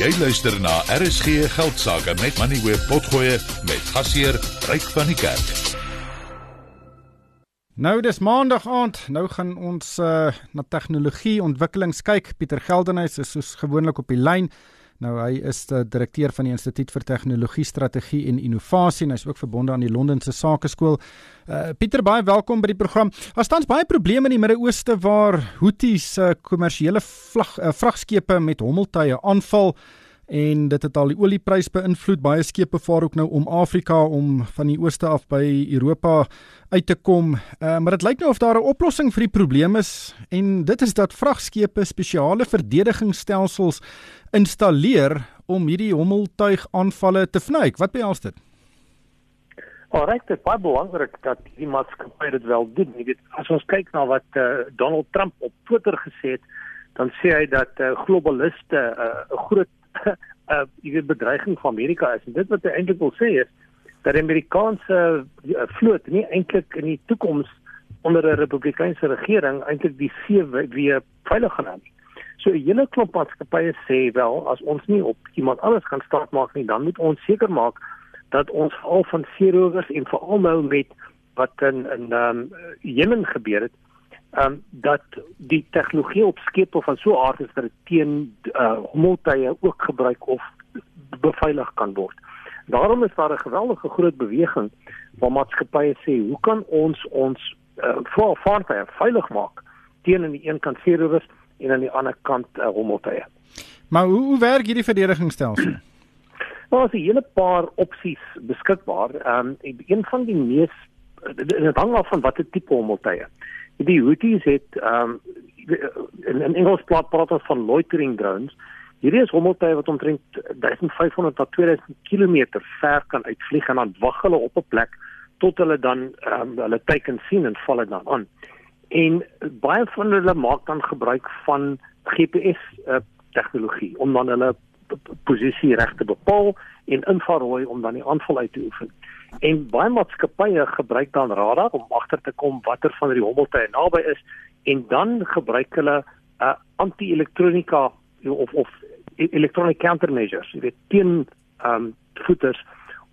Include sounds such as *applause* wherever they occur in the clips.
Jy luister na RSG Geldsaake met Money Web Potgoe met gasheer Ryk van die Kerk. Nou dis maandag aand. Nou gaan ons uh, na tegnologie ontwikkelings kyk. Pieter Geldenhuys is soos gewoonlik op die lyn. Nou hy is die direkteur van die Instituut vir Tegnologie Strategie en Innovasie en hy's ook verbonde aan die Londense Sakeskool. Uh, Pieter baie welkom by die program. Daar staan baie probleme in die Midde-Ooste waar Houthis uh, kommersiële vlag uh, vragskepe met hommeltuie aanval en dit het al die oliepryse beïnvloed. Baie skepe vaar ook nou om Afrika om van die ooste af by Europa uit te kom. Uh, maar dit lyk nou of daar 'n oplossing vir die probleem is en dit is dat vragskepe spesiale verdedigingsstelsels installeer om hierdie hommeltuig aanvalle te vnuik. Wat behels dit? Alright, dit is baie belangrik dat die maatskappy dit wel doen. Jy weet, as ons kyk na wat uh, Donald Trump op Twitter gesê het, dan sê hy dat uh, globaliste 'n uh, groot *laughs* uh jy weet bedreiging vir Amerika is en dit wat hy eintlik wil sê is dat die Amerikaanse uh, vloot nie eintlik in die toekoms onder 'n republikeinse regering eintlik die see weer veilig gaan hou nie. So 'n hele klomp maatskappye sê wel as ons nie op iemand anders kan staat maak nie, dan moet ons seker maak dat ons al van seerowers en veral nou met wat in in ehm um, Jemen gebeur het, ehm um, dat die tegnologie op skepe van so 'n aard is dat dit teen uh hommeltuie ook gebruik of beveilig kan word. Daarom is daar 'n geweldige groot beweging waar maatskappye sê, "Hoe kan ons ons uh vaartuie veilig maak teen aan die een kant seerowers en aan die ander kant uh, hommeltuie?" Maar hoe hoe werk hierdie verdedigingsstelsel? Daar is 'n hele paar opsies beskikbaar. Ehm um, een van die mees dit hang af van watter tipe hommeltuie die Houthis het ehm um, in, in Engels praat praat ons van loitering drones. Hierdie is hommeltuie wat omtrent 1500 tot 2000 km ver kan uitvlieg en dan wag hulle op 'n plek tot hulle dan um, hulle teiken sien en val dit dan aan. En baie van hulle maak dan gebruik van GPS uh, tegnologie om dan hulle posisie reg te bepaal en infrarooi om dan die aanval uit te oefen. En baie maatskappye gebruik dan radar om agter te kom watter van die hommeltuie naby is en dan gebruik hulle 'n uh, anti-elektronika of of electronic countermeasures, weet teen ehm um, voeters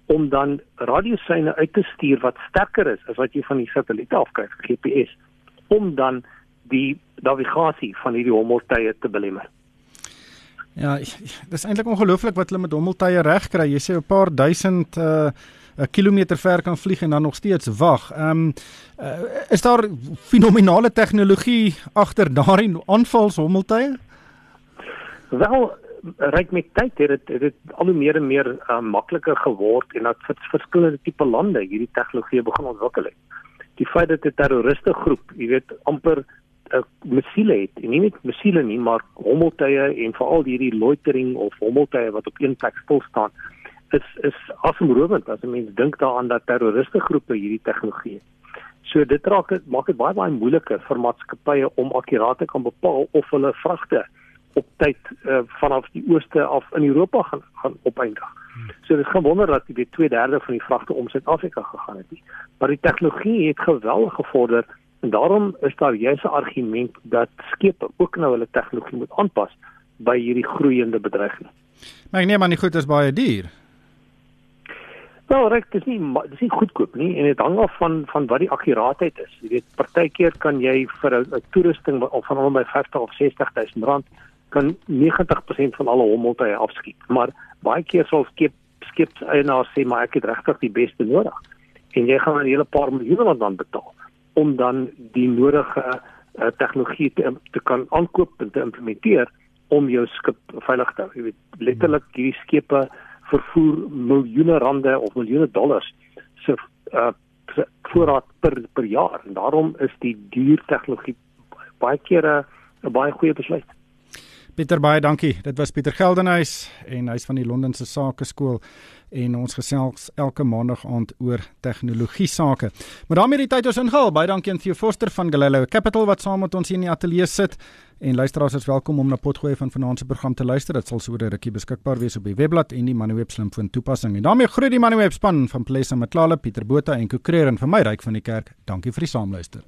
om dan radiosyne uit te stuur wat sterker is as wat jy van die satelliet af kry, GPS, om dan die navigasie van hierdie hommeltuie te belemmer. Ja, dis eintlik ongelooflik wat hulle met hommeltuie reg kry. Jy sê 'n paar duisend uh 'n kilometer ver kan vlieg en dan nog steeds wag. Ehm um, uh, is daar fenominale tegnologie agter daardie aanvalshommeltuie? Wel, ryk met tyd het dit het al hoe meer en meer uh, makliker geword en dat vir verskillende tipe lande hierdie tegnologie begin ontwikkel het. Die feit dat 'n terroriste groep, jy weet, amper 'n uh, missiele het, en nie net missiele nie, maar hommeltuie en veral hierdie loitering of hommeltuie wat op een plek stil staan is is asemrowend as 'n mens dink daaraan dat terroriste groepe hierdie tegnologie het. So dit raak dit maak dit baie baie moeiliker vir maatskappye om akkuraat te kan bepaal of hulle vragte op tyd uh, vanaf die ooste af in Europa gaan gaan opeindig. So dit gaan wonder dat die 2/3 van die vragte om Suid-Afrika gegaan het nie. Maar die tegnologie het geweldig gevorder en daarom is daar juis 'n argument dat skepe ook nou hulle tegnologie moet aanpas by hierdie groeiende bedreiging. Maar ek neem aan die goed is baie duur. Wel, reg, dit is nie dis nie goedkoop nie en dit hang af van van wat die akkuraatheid is. Jy weet, partykeer kan jy vir 'n toerusting of van hom by 50 of 60 000 rand kan 90% van alle hommeltuie afskiet. Maar baie keer sal skep skep eienaar sê maar ek het regtig die beste nodig. En jy gaan 'n hele paar miljoen rand dan betaal om dan die nodige uh, tegnologie te, te kan aankoop en te implementeer om jou skip veilig te hou. Jy weet, letterlik hierdie skepe vervoer miljoene rande of miljoene dollars se uh, voorraad per per jaar en daarom is die duur tegnologie baie kere 'n baie goeie besluit. Pieter baie dankie. Dit was Pieter Geldenhuys en hy's van die Londense Sakeskool en ons gesels elke maandag aand oor tegnologie sake. Maar daarmee die tyd ons ingehaal. Baie dankie aan Theo Forster van Galileo Capital wat saam met ons hier in die ateljee sit. En luisteraars is welkom om na potgooi van vanaand se program te luister. Dit sal sodoende rukkie beskikbaar wees op die webblad en die Manweb slimfoon toepassing. En daarmee groet die Manweb span van Plesa Matlala, Pieter Botha en Kokreer en vir my ryk van die kerk. Dankie vir die saamluister.